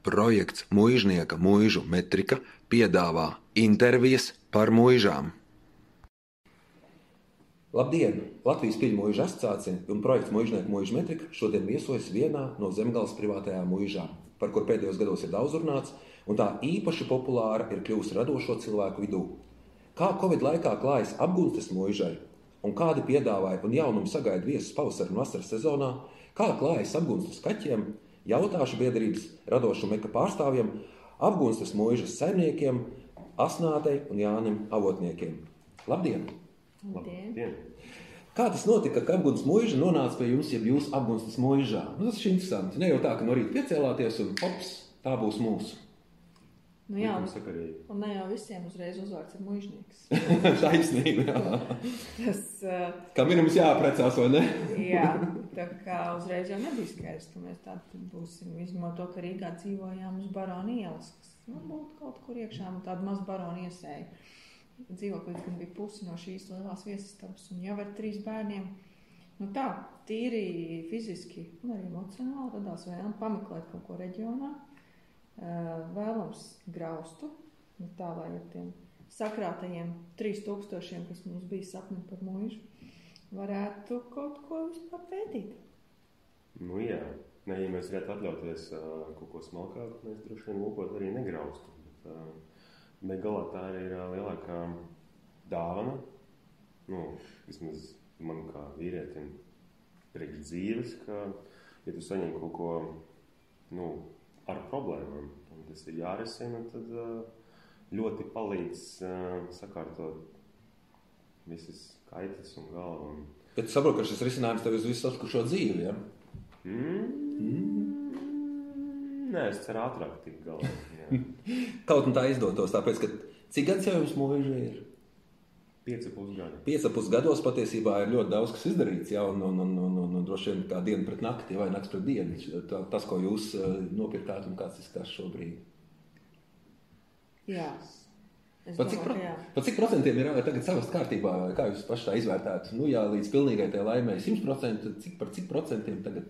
Projekts Mūžnieka mūžu metrika piedāvā intervijas par mūžām. Labdien! Latvijas Pīļu mūža asociācija un projekts Mūžnieku mūža metrika šodien viesojas vienā no Zemgales privātajām mūžām, par kur pēdējos gados ir daudz runāts, un tā īpaši populāra ir kļuvusi radošo cilvēku vidū. Kā Covid laikā klājas apgūstas mūžai, un kādi piedāvāja un jaunumi sagaida viesus pavasara un vasaras sezonā, kā klājas apgūstas kaķiem, Jautāšu biedrības radošu meka pārstāvjiem, apgūstas mūžas saimniekiem, Asnātei un Jānim Avotniekiem. Labdien! Labdien. Labdien. Kā tas notika, ka apgūstas mūža nonāca pie jums, ja jūs apgūstas mūžā? Nu, tas ir interesanti. Ne jau tā, ka no rīta piecēlāties un ops, tā būs mūsu. Nu, jā, un ne jau visiem uzreiz uzvārds ir mužnieks. Taisnība. jā. Tas, uh, Kam ir mums jāaprecās, vai ne? jā, tā kā uzreiz jau nebija skaidrs, ka mēs tādi būsim. Izņemot to, ka Rīgā dzīvojām uz baronu ielas, kas nu, būtu kaut kur iekšā, un tāda maza baronu iesēja. Dzīvoklis gan bija pusi no šīs lielās viesistabas, un jau ar trīs bērniem. Nu tā, tīri fiziski un arī emocionāli radās vēlme pameklēt kaut ko reģionā. Eh, Vēlams graustu, nu tā lai ar tiem sakrātajiem 3000, kas mums bija sapni par mūžu, varētu kaut ko vispār pētīt. Nu, jā, Nē, ja mēs varētu atļauties uh, kaut ko smalkāku, mēs droši vien lūkot arī negraustu. Bet, uh, bet galā tā arī ir uh, lielākā dāvana. Nu, vismaz man kā vīrietim priekš dzīves, ka, ja tu saņem kaut ko nu, ar problēmām, un tas ir jārisina, tad uh, ļoti palīdz uh, sakārtot visas kaitas un galvu. Un, Bet tu saproti, ka šis risinājums tev uz visu atlikušo dzīvi. Ja? Mm. Nē, es ceru, ātrāk tikt galā. jā. Kaut kā tā izdotos, tāpēc, ka cik gads jau jums mūžā ir? Pieci pusgadi. Piecapus gados patiesībā ir ļoti daudz kas izdarīts, ja, un, un, un, un, un, un droši vien kā diena pret nakti vai naktis pret dienu. Tā, tas, ko jūs uh, nopirkāt un kāds izskatās šobrīd. Jā, Pa cik, pro, pa cik procentiem ir tagad savas kārtībā, kā jūs paši tā izvērtētu? Nu, jā, līdz pilnīgai tai laimē 100%, tad cik par cik procentiem tagad?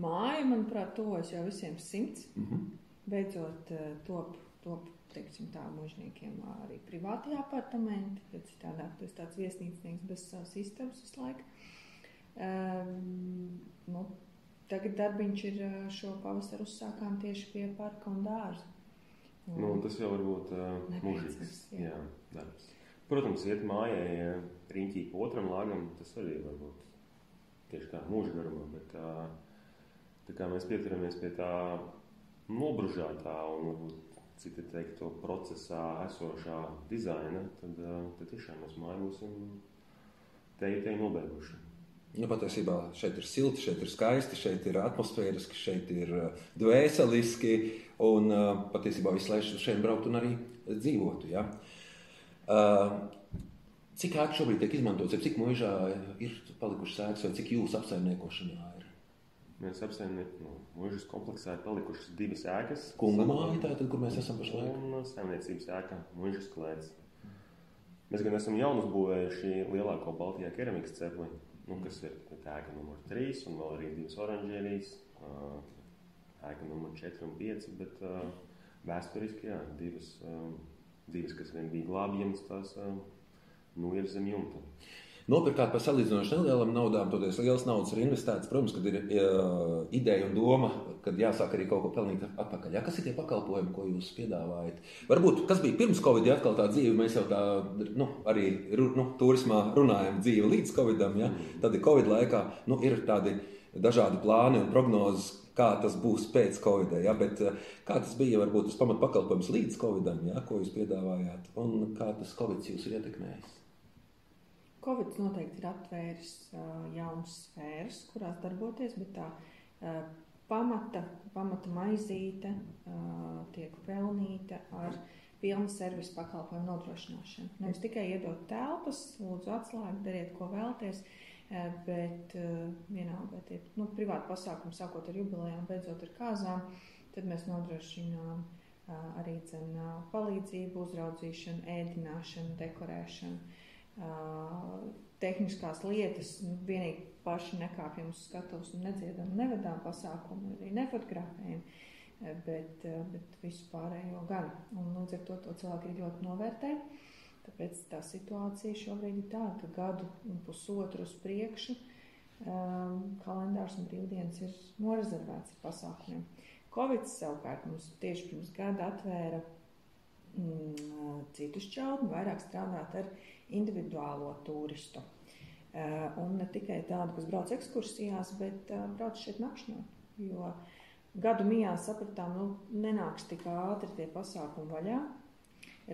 Māja, manuprāt, tuvojas jau visiem simts. Mm -hmm. Beidzot, eh, top, top teiksim, tā mūžniekiem arī privātie apartamenti, jo citādi tas tāds viesnīcnieks bez savas istabas visu laiku. Um, nu, tagad darbiņš ir eh, šo pavasaru uzsākām tieši pie parka un dārza. Un- Nu, tas jau var būt uh, mūžīgs jā. jā, darbs. Protams, iet ja riņķī pa otram lāgam, tas arī var būt tieši tā mūža garumā. Bet, uh, tā kā mēs pieturamies pie tā nobružātā un varbūt cik te teikt to procesā esošā dizaina, tad, uh, tad tiešām mēs māju būsim te te nobeiguši. Nu, patiesībā šeit ir silti, šeit ir skaisti, šeit ir atmosfēriski, šeit ir uh, dvēseliski. Un uh, patiesībā visu laiku šeit braukt un arī dzīvotu. Ja? Uh, cik ēka šobrīd tiek izmantots, cik mūžā ir palikušas ēkas, vai cik jūsu apsaimniekošanā ir? Mēs apsaimniekam, no mūžas kompleksā ir palikušas divas ēkas. Kunga māja, tātad, kur mēs esam pašlaik. Un saimniecības ēka, mūžas klēts. Mēs gan esam jaunu uzbūvējuši lielāko Baltijā keramikas cepli, nu, kas ir ēka numur 3 un vēl arī divas oranžērijas, ēka numur 4 un 5, bet vēsturiski, jā, divas, divas kas vien bija glābjams, tās nu ir zem jumta. Nopirkāt par salīdzinoši nelielām naudām, toties liels naudas ir investēts. Protams, kad ir uh, ideja un doma, kad jāsāk arī kaut ko pelnīt atpakaļ. Jā, kas ir tie pakalpojumi, ko jūs piedāvājat? Varbūt kas bija pirms Covid, ja atkal tā dzīve, mēs jau tā nu, arī nu, turismā runājam dzīve līdz Covidam. Ja? Tad ir Covid laikā nu, ir tādi dažādi plāni un prognozes. Kā tas būs pēc Covid, ja? bet uh, kā tas bija varbūt tas pamatpakalpojums līdz Covidam, ja? ko jūs piedāvājāt, un kā tas Covid jūs ir ietekmējis? Covid noteikti ir atvēris jaunas sfēras, kurās darboties, bet tā pamata, pamata maizīte tiek pelnīta ar pilnu servisu pakalpojumu nodrošināšanu. Nevis tikai iedot telpas, lūdzu, atslēgt, dariet, ko vēlaties, bet vienalga, tie nu, privāti pasākumi, sākot ar jubilejām, beidzot ar kāzām, tad mēs nodrošinām arī dzen, palīdzību, uzraudzīšanu, ēdināšanu, dekorēšanu. Tehniskās lietas, nu, vienīgi paši nekāpjam uz skatuves un nedziedam, nevedām pasākumu, arī nefotografējam. bet, bet visu pārējo gan. Un līdz ar to to cilvēki ļoti novērtē. Tāpēc tā situācija šobrīd ir tāda, ka gadu un pusotru uz priekšu um, kalendārs un brīvdienas ir norezervēts pasākumiem. Covid savukārt mums tieši pirms gada atvēra citu šķautni, vairāk strādāt ar individuālo turistu. Uh, un ne tikai tādu, kas brauc ekskursijās, bet uh, brauc šeit nakšņot. Jo gadu mijā sapratām, nu, nenāks tik ātri tie pasākumi vaļā.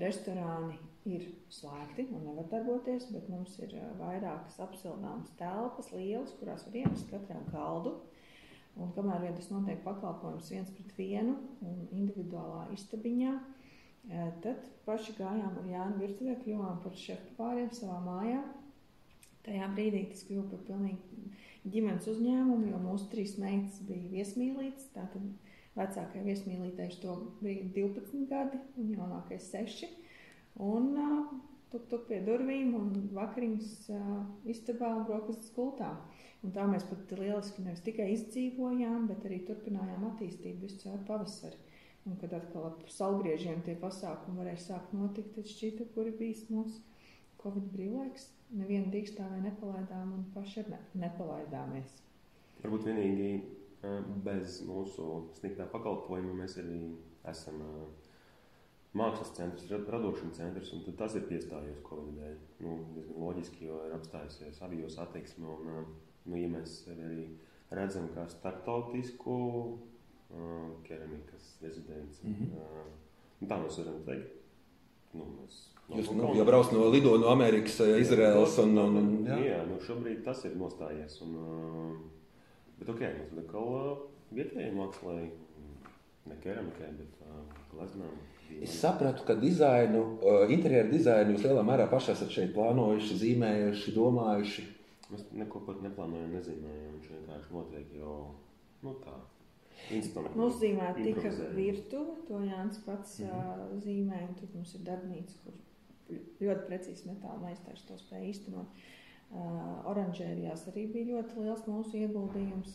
Restorāni ir slēgti un nevar darboties, bet mums ir vairākas apsildāmas telpas, lielas, kurās var iemest katrā galdu. Un kamēr vien tas notiek pakalpojums viens pret vienu un individuālā istabiņā, tad paši gājām ar Jānu virtuvē, kļuvām par šefu pāriem savā mājā. Tajā brīdī tas kļuva par pilnīgi ģimenes uzņēmumu, jo mūsu trīs meitas bija viesmīlītes. Tātad vecākajai viesmīlītei to bija 12 gadi un jaunākais 6. Un uh, tuk, tuk pie durvīm un vakariņas uh, istabā un brokastis gultā. Un tā mēs pat lieliski nevis tikai izdzīvojām, bet arī turpinājām attīstību visu caur pavasari. Un, kad atkal ap salgriežiem tie pasākumi varēja sākt notikt, tad šķita, kuri bijis mūsu Covid brīvlaiks. Nevienu dīkstāvē nepalaidām un paši ne, nepalaidāmies. Varbūt vienīgi bez mūsu sniegtā pakalpojuma mēs arī esam mākslas centrs, radošuma centrs, un tas ir piestājies Covid dēļ. Nu, diezgan loģiski, jo ir apstājusies avio satiksme, un, nu, ja mēs arī redzam, kā starptautisku keramikas rezidenci, mm -hmm. uh, tā mēs varam teikt. Nu, mēs Jūs nu, jau braucat no Lido, no Amerikas, Izraels un, un, un jā. jā, nu šobrīd tas ir nostājies. Un, bet ok, mums ir atkal vietējai mākslai, ne keramikai, bet uh, gleznām. Es sapratu, ka dizainu, interjeru dizainu jūs lielā mērā pašā esat šeit plānojuši, zīmējuši, domājuši. Mēs neko pat neplānojam, nezīmējam. Viņš vienkārši notiek jau nu, tā. Nozīmēt tika virtuve, to Jānis pats mm -hmm. zīmē, un tur mums ir darbnīca, kur ļoti precīzi metāla meistars to spēja īstenot. Uh, oranžērijās arī bija ļoti liels mūsu ieguldījums.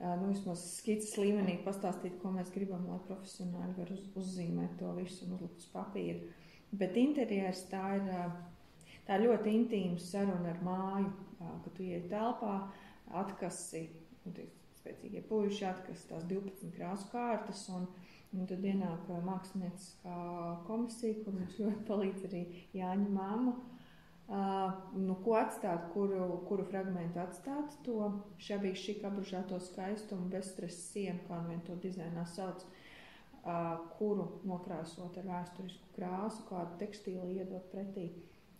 Uh, nu, vismaz skices līmenī pastāstīt, ko mēs gribam, lai profesionāļi var uz, uzzīmēt to visu un uzlikt uz papīra. Bet interjers tā ir, tā ļoti intīma saruna ar māju, ka tu iej telpā, atkasi, un spēcīgie puiši atkas tās 12 krāsu kārtas, un, un tad ienāk mākslinieciskā komisija, kur mums ļoti palīdz arī Jāņa māma, Uh, nu, ko atstāt, kuru, kuru fragment atstāt, to šabīgi šī apbružāto skaistumu, bezstresa sienu, kā vien to dizainā sauc, uh, kuru nokrāsot ar vēsturisku krāsu, kādu tekstīlu iedot pretī.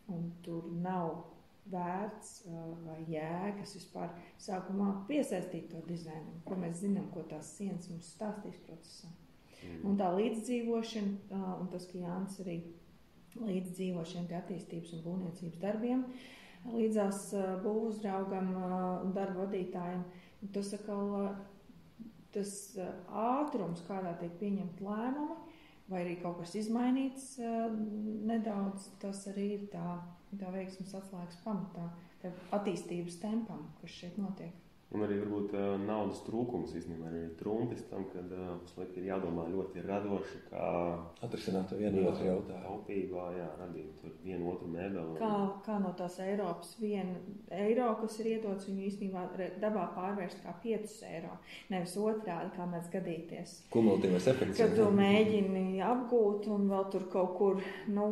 Un tur nav vērts vai jēgas vispār sākumā piesaistīt to dizainu, ko mēs zinām, ko tās sienas mums stāstīs procesā. Mm. Un tā līdzdzīvošana, un tas, ka Jānis arī līdz dzīvo šiem attīstības un būvniecības darbiem, līdzās būvuzraugam un darba vadītājiem. Tas, atkal, tas ātrums, kādā tiek pieņemt lēmumi, vai arī kaut kas izmainīts nedaudz, tas arī ir tā, tā veiksmes atslēgas pamatā, attīstības tempam, kas šeit notiek. Un arī varbūt uh, naudas trūkums īstenībā ir trumpis tam, kad uh, mums ir jādomā ļoti radoši, kā atrisināt vienu otru jautājumu. Taupībā, jā, radīt vienu otru mēbeli. Kā, kā no tās Eiropas viena eiro, kas ir iedots, viņu īstenībā dabā pārvērst kā 5 eiro, nevis otrādi, kā mēs gadīties. Kumulatīvais efekts. Kad tu mēģini apgūt un vēl tur kaut kur, nu,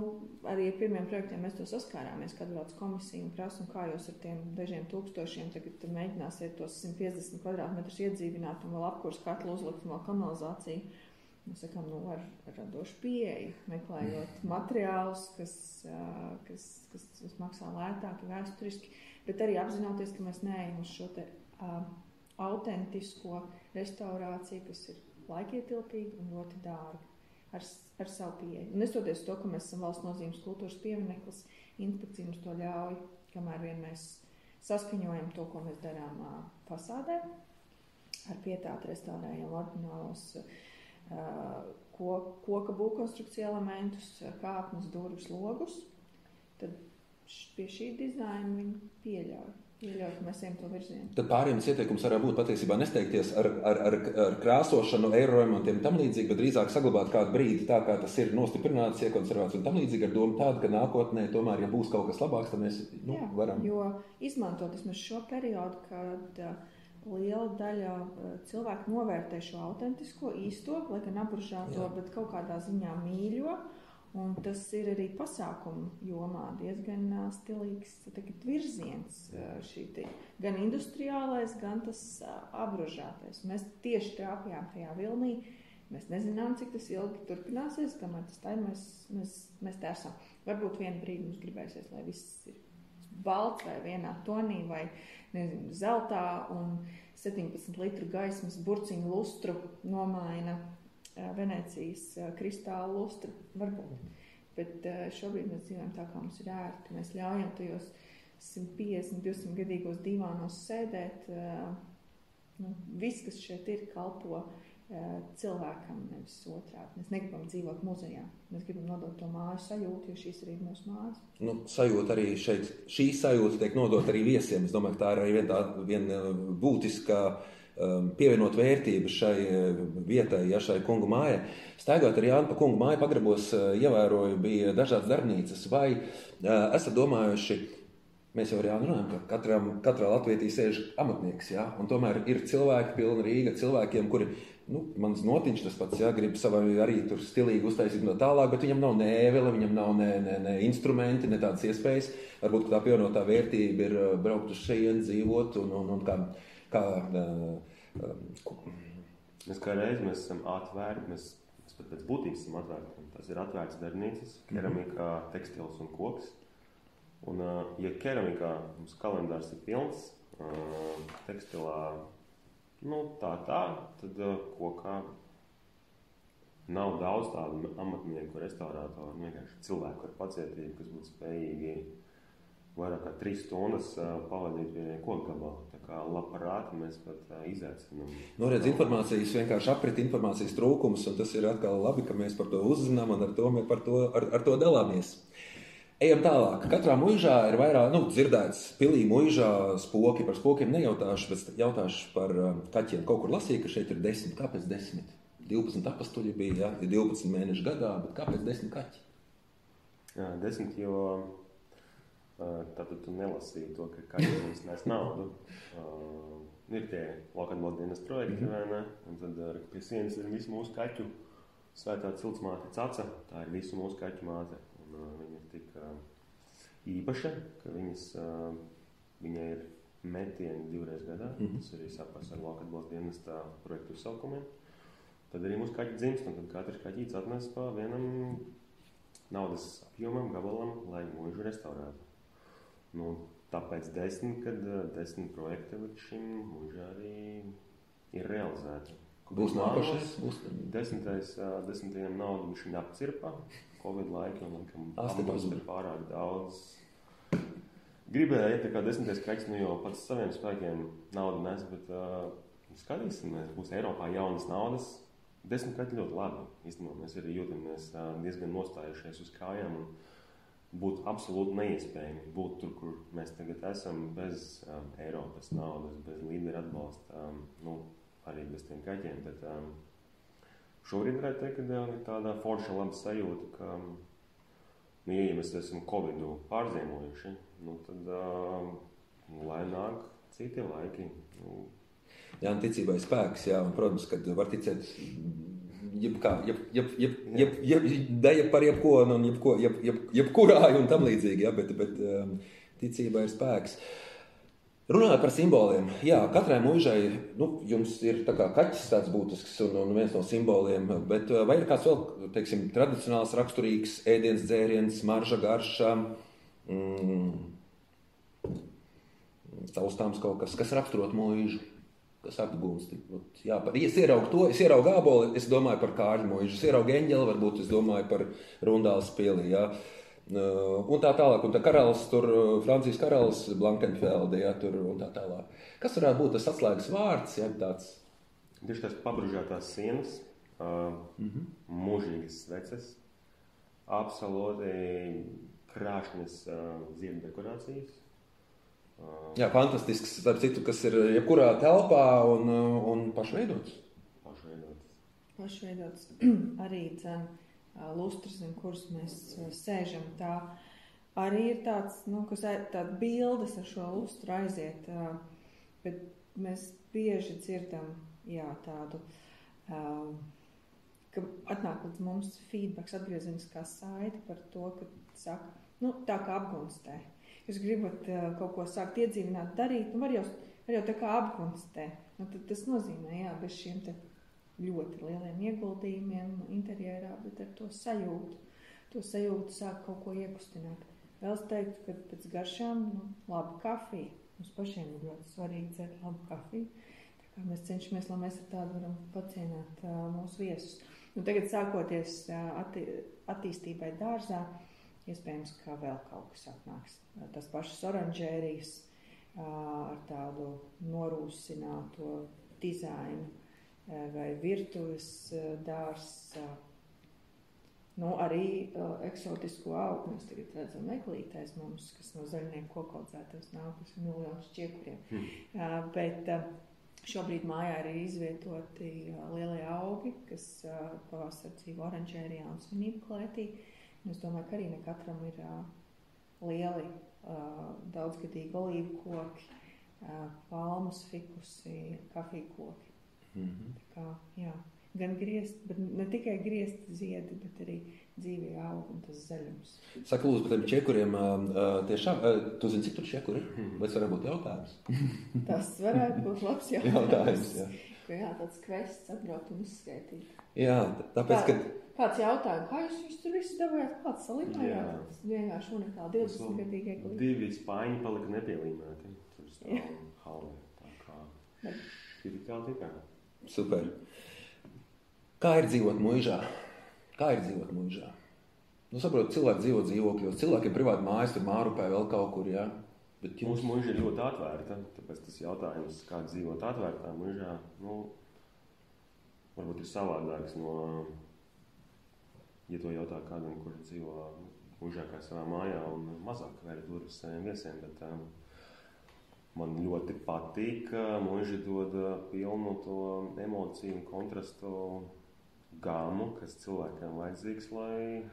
arī ar pirmiem projektiem mēs to saskārāmies, kad brauc komisija un prasa, un kā jūs ar tiem dažiem tūkstošiem tagad mēģināsiet tos 150 kvadrātmetrus iedzīvināt un vēl apkurs katlu uzlikt un vēl kanalizāciju. Mēs sakām, nu, ar, radošu pieeju, meklējot materiālus, kas, kas, kas, kas maksā lētāk, vēsturiski, bet arī apzinoties, ka mēs neejam uz šo te uh, autentisko restaurāciju, kas ir laikietilpīga un ļoti dārga ar, ar savu pieeju. Un nestoties to, ka mēs esam valsts nozīmes kultūras piemineklis, inspekcija mums to ļauj, kamēr vien mēs saskaņojam to, ko mēs darām fasādē, ar pietātu restaurējam oriģinālos uh, ko, koka būvkonstrukcija elementus, kāpnes, durvis, logus, tad pie šī dizaina viņi pieļauj Tad pārējais ieteikums varētu būt patiesībā nesteigties ar, ar, ar, ar krāsošanu, eiro remontiem un tam līdzīgi, bet drīzāk saglabāt kādu brīdi tā, kā tas ir nostiprināts, iekonservēts un tam līdzīgi ar domu tādu, ka nākotnē tomēr, ja būs kaut kas labāks, tad mēs nu, Jā, varam. Jo izmantot vismaz šo periodu, kad uh, liela daļa uh, cilvēku novērtē šo autentisko, īsto, lai gan apgrūžāto, Jā. bet kaut kādā ziņā mīļo. Un tas ir arī pasākumu jomā diezgan stilīgs tagad, virziens. Te gan industriālais, gan tas apgrūžātais. Mēs tieši trāpījām tajā vilnī. Mēs nezinām, cik tas ilgi turpināsies, kamēr tas tā ir. Mēs, mēs, mēs te esam. Varbūt vienā brīdī mums gribēsies, lai viss ir balts vai vienā tonī vai nezinu, zeltā un 17 litru gaismas burciņu lustru nomaina Venecijas kristāla lustru. Varbūt. Bet šobrīd mēs dzīvojam tā, kā mums ir ērti. Mēs ļaujam tajos 150, 200 gadīgos divānos sēdēt. Nu, viss, kas šeit ir, kalpo cilvēkam, nevis otrādi. Mēs negribam dzīvot muzejā. Mēs gribam nodot to māju sajūtu, jo šīs arī ir mūsu mājas. Nu, sajūta arī šeit, šī sajūta tiek nodota arī viesiem. Es domāju, ka tā ir arī viena, tā, viena būtiska um, pievienot vērtība šai uh, vietai, ja šai kungu mājai. Staigājot ar Jānu pa kungu māju pagrabos, uh, ievēroju, bija dažādas darbnīcas. Vai uh, esat domājuši, Mēs jau arī runājam, ka katram, katrā Latvijā sēž amatnieks. Ja? Tomēr ir cilvēki, pilna Rīga, cilvēkiem, kuri, nu, mans notiņš tas pats, ja, grib savai arī tur stilīgi uztaisīt no tālāk, bet viņam nav ne ēvele, viņam nav ne, ne, ne instrumenti, ne tādas iespējas. Varbūt tā pievienotā vērtība ir uh, braukt uz šejienes, dzīvot un, un, un kā. Kā uh, um, Mēs kā reiz mēs esam atvērti, mēs, mēs pat pēc būtības esam atvērti. Tas ir atvērts darbnīcas, keramika, tekstils un koks. Un, ā, ja keramikā mums kalendārs ir pilns, ā, tekstilā nu, tā tā, tad ā, kokā nav daudz tādu amatnieku, restaurātoru, vienkārši cilvēku ar pacietību, kas būtu spējīgi vairāk kā trīs stundas pavadīt pie koka gabala. Tā kā laparāti mēs pat izaicinām. Nu, redz, informācijas vienkārši aprit informācijas trūkums, un tas ir atkal labi, ka mēs par to uzzinām un ar to, to, ar, ar to dalāmies. Ejam tālāk. Katrā mūžā ir vairāk, nu, dzirdēts, pilī mūžā spoki. Par spokiem nejautāšu, bet jautāšu par kaķiem. Kaut kur lasīju, ka šeit ir desmit. Kāpēc desmit? 12 apstuļi bija, ja, ir 12 mēnešu gadā, bet kāpēc desmit kaķi? Jā, desmit, jo ā, tātad tu nelasīji to, ka kaķis nes naudu. Uh, ir tie lokālās dienas projekti, mm -hmm. vai ne? Un tad uh, pie sienas ir visu mūsu kaķu svētā ciltsmāte caca. Tā ir visu mūsu kaķu māte. Un, uh, viņa ir tik uh, īpaša, ka viņas, uh, viņai ir metieni divreiz gadā. Mm. -hmm. Tas arī saprast ar lokālās dienas projektu uzsaukumiem. Tad arī mūsu kaķi dzimst, un tad katrs kaķis atnes pa vienam naudas apjomam, gabalam, lai mūžu restaurētu. Nu, tāpēc desmit, kad eh, desmit projekti līdz šim mūžā arī ir realizēti. Būs nākošais? Būs... Desmitais, ā, desmitajam naudu viņš viņa apcirpa. Covid laika, un laikam pazuda. ir pārāk daudz. Gribēja iet tā kā desmitais kaķis, nu jau pats saviem spēkiem naudu nes, bet uh, skatīsimies, būs Eiropā jaunas naudas. Desmit kaķi ļoti labi. Īstenībā mēs arī jūtamies diezgan nostājušies uz kājām. un Būtu absolūti neiespējami būt tur, kur mēs tagad esam, bez um, Eiropas naudas, bez līderu atbalsta, um, nu, arī bez tiem kaķiem. Bet, um, šobrīd varētu teikt, ka ir tāda forša laba sajūta, ka, um, nu, ja mēs esam Covid pārziemojuši, nu, tad um, lai nāk citi laiki. Nu, Jā, un ticībai spēks, jā, un, protams, kad var ticēt jebkā, jeb, jeb, jeb, jeb, jeb, deja par jebko, un jebko, jeb, jeb, jebkurā un tam līdzīgi, jā, bet, bet um, ticībai ir spēks. Runājot par simboliem, jā, katrai mūžai nu, jums ir tā kā kaķis tāds būtisks un, un viens no simboliem, bet uh, vai ir kāds vēl, teiksim, tradicionāls raksturīgs ēdiens, dzēriens, marža, garša, mm, taustāms kaut kas, kas raksturot mūžu? Kas apgūst. Jā, par, ja es ieraugu to, es ieraugu gāboli, es domāju par kārļu mūžu, es ieraugu eņģeli, varbūt es domāju par rundāles pieli. Jā. Uh, Un tā tālāk, un tā karalis tur, Francijas karalis, Blankenfelde, jā, tur un tā tālāk. Kas varētu būt tas atslēgas vārds, ja tāds? Tieši tās pabružātās sienas, uh, mm -hmm. mūžīgas sveces, absolūti krāšņas uh, ziedu dekorācijas. Jā, fantastisks, starp citu, kas ir jebkurā telpā un, un pašveidots. pašveidots. pašveidots arī dzen, lustras, zem kuras mēs sēžam. Tā arī ir tāds, nu, kas tāda bildes ar šo lustru aiziet, bet mēs bieži dzirdam, jā, tādu, ka atnāk līdz mums feedbacks, atgriezeniskā saite par to, ka saka, nu, tā kā apgunstē. Jūs gribat ā, kaut ko sākt iedzīvināt, darīt, nu, var jau, var jau tā kā apgunstē. Nu, tas nozīmē, jā, bez šiem ļoti lieliem ieguldījumiem interjerā, bet ar to sajūtu. To sajūtu sāk kaut ko iekustināt. Vēl es teiktu, ka pēc garšām nu, laba kafija. Mums pašiem ir ļoti svarīgi dzert labu kafiju. Mēs cenšamies, lai mēs ar tādu varam pacienāt uh, mūsu viesus. Nu, tagad sākoties uh, atti attīstībai dārzā, iespējams, ka vēl kaut kas atnāks. Uh, Tas pašas oranžērijas uh, ar tādu norūsināto dizainu uh, vai virtuves uh. Uh, Nu, arī uh, eksotisko augu mēs tagad redzam eglītēs mums, kas no zaļnieku koku audzētājs nāk, kas ir miljonus čiekuriem. Hmm. Uh, bet uh, šobrīd mājā ir izvietoti uh, lielie augi, kas uh, pavasarī dzīvo oranžērijā un svinību klētī. Un es domāju, ka arī ne katram ir uh, lieli uh, daudzgadīgi olīvu koki, uh, palmas fikusi, kafiju koki. Mm -hmm. Tā Kā, jā, gan griezt, bet ne tikai griezt ziedi, bet arī dzīvē aug un tas zaļums. Saka, lūdzu, par tiem čekuriem. Tiešām, tu zini, cik tur čekuri ir? Vai tas varētu būt jautājums? Tas varētu būt labs jautājums. Jautājums, jā. Ka jā, tāds kvests atbraukt un izskaitīt. Jā, tāpēc, ka Kāds jautājums, kā jūs viņus tur visu dabūjāt, kāds salimājāt? Jā. Tas vienkārši unikāli 20 gadīgie glīti. Divi spaiņi palika nepielīmēti. Tur stāv halē. Tā kā kā tikai. super. Kā ir dzīvot mūžā? Kā ir dzīvot mūžā? Nu, saprotu, cilvēki dzīvo dzīvokļos, cilvēkiem ir privāti mājas, tur mārupē vēl kaut kur, jā. Bet jums Mūsu mūža ir ļoti atvērta. Tāpēc tas jautājums, kā dzīvot atvērtā mūžā, nu, varbūt ir savādāks no, ja to jautā kādam, kurš dzīvo mūžā kā savā mājā un mazāk vēr durvis saviem viesiem. Bet, um, man ļoti patīk, ka mūža dod uh, pilnu to emociju un kontrastu gāmu, kas cilvēkam vajadzīgs, lai,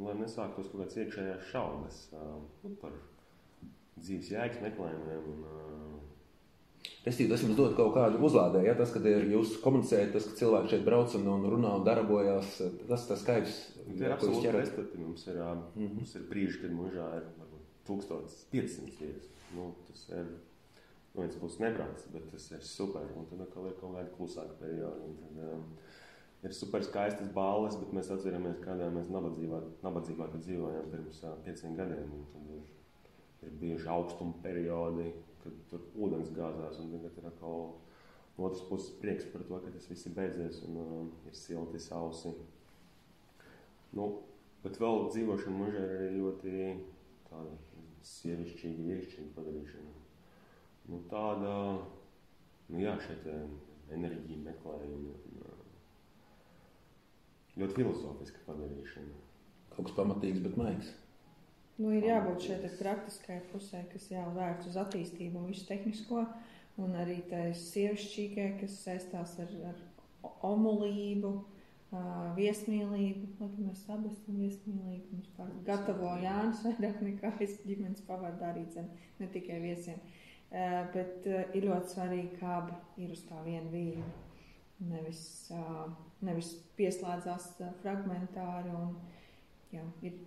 lai nesāktos kaut kāds iekšējās šaubas uh, par dzīves jēgas meklējumiem. Un, uh, Restīvi, tas jums dod kaut kādu uzlādēju, ja tas, kad ir jūs komunicējat, tas, ka cilvēki šeit brauc un, un runā un darbojas, tas tas skaidrs. Tie ir absolūti ķerat. pretstati. Mums ir, mm. -hmm. ir brīži, kad mūžā ir varbūt 1500 vietas. Nu, tas ir no vienas puses nebrauc, bet tas ir super. Un tad atkal ir kaut kāda klusāka perioda. Tad, um, ir super skaistas balles, bet mēs atceramies, kādā mēs nabadzībā, nabadzībā dzīvojām pirms uh, pieciem gadiem. Un Tad ir, bijuši augstuma periodi, kad tur ūdens gāzās, tagad ir atkal no otras puses prieks par to, ka tas viss ir beidzies un uh, ir silti, sausi. Nu, bet vēl dzīvošana mūžā ir arī ļoti tāda sievišķīga, vīrišķīga padarīšana. Nu, tāda, nu jā, šeit eh, enerģija meklējuma, uh, ļoti filozofiska padarīšana. Kaut kas pamatīgs, bet maigs. Nu, ir jābūt šeit praktiskai pusē, kas jāvērts uz attīstību un visu tehnisko, un arī tai sievišķīgai, kas saistās ar, ar omulību, viesmīlību. Lai gan mēs abi esam viesmīlīgi, mums pār gatavo Jānis vairāk nekā es ģimenes pavārdā arī dzen, ne tikai viesiem. Bet ir ļoti svarīgi, kā abi ir uz tā viena vīna. Nevis, nevis pieslēdzās fragmentāri un jā, ir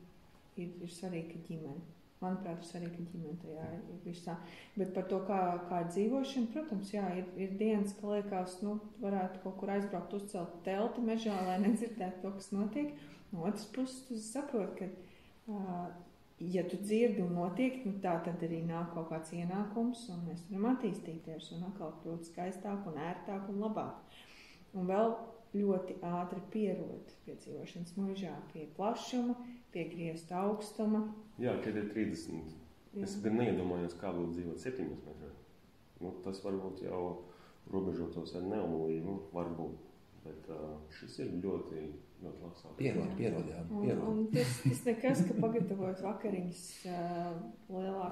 ir, ir svarīgi, ka ģimene. Manuprāt, ir svarīgi, ka ģimene tajā visā. Bet par to, kā, kā dzīvošana, protams, jā, ir, ir dienas, ka liekas, nu, varētu kaut kur aizbraukt, uzcelt telti mežā, lai nedzirdētu to, kas notiek. No otras puses, tu saproti, ka, uh, ja tu dzirdi un notiek, nu, tā tad arī nāk kaut kāds ienākums, un mēs varam attīstīties un atkal kļūt skaistāk un ērtāk un labāk. Un vēl ļoti ātri pierod pie dzīvošanas mūžā, pie plašuma, pie griezta augstuma. Jā, šeit ir 30. Jā. Es gan neiedomājos, kā būtu dzīvot 7 metros. Nu, tas varbūt jau robežotos ar neumolību, varbūt. Bet uh, šis ir ļoti, ļoti labs augsts. Pierod, pierod, jā. Un, Pierod. un tas, tas nekas, ka pagatavot vakariņas uh, lielā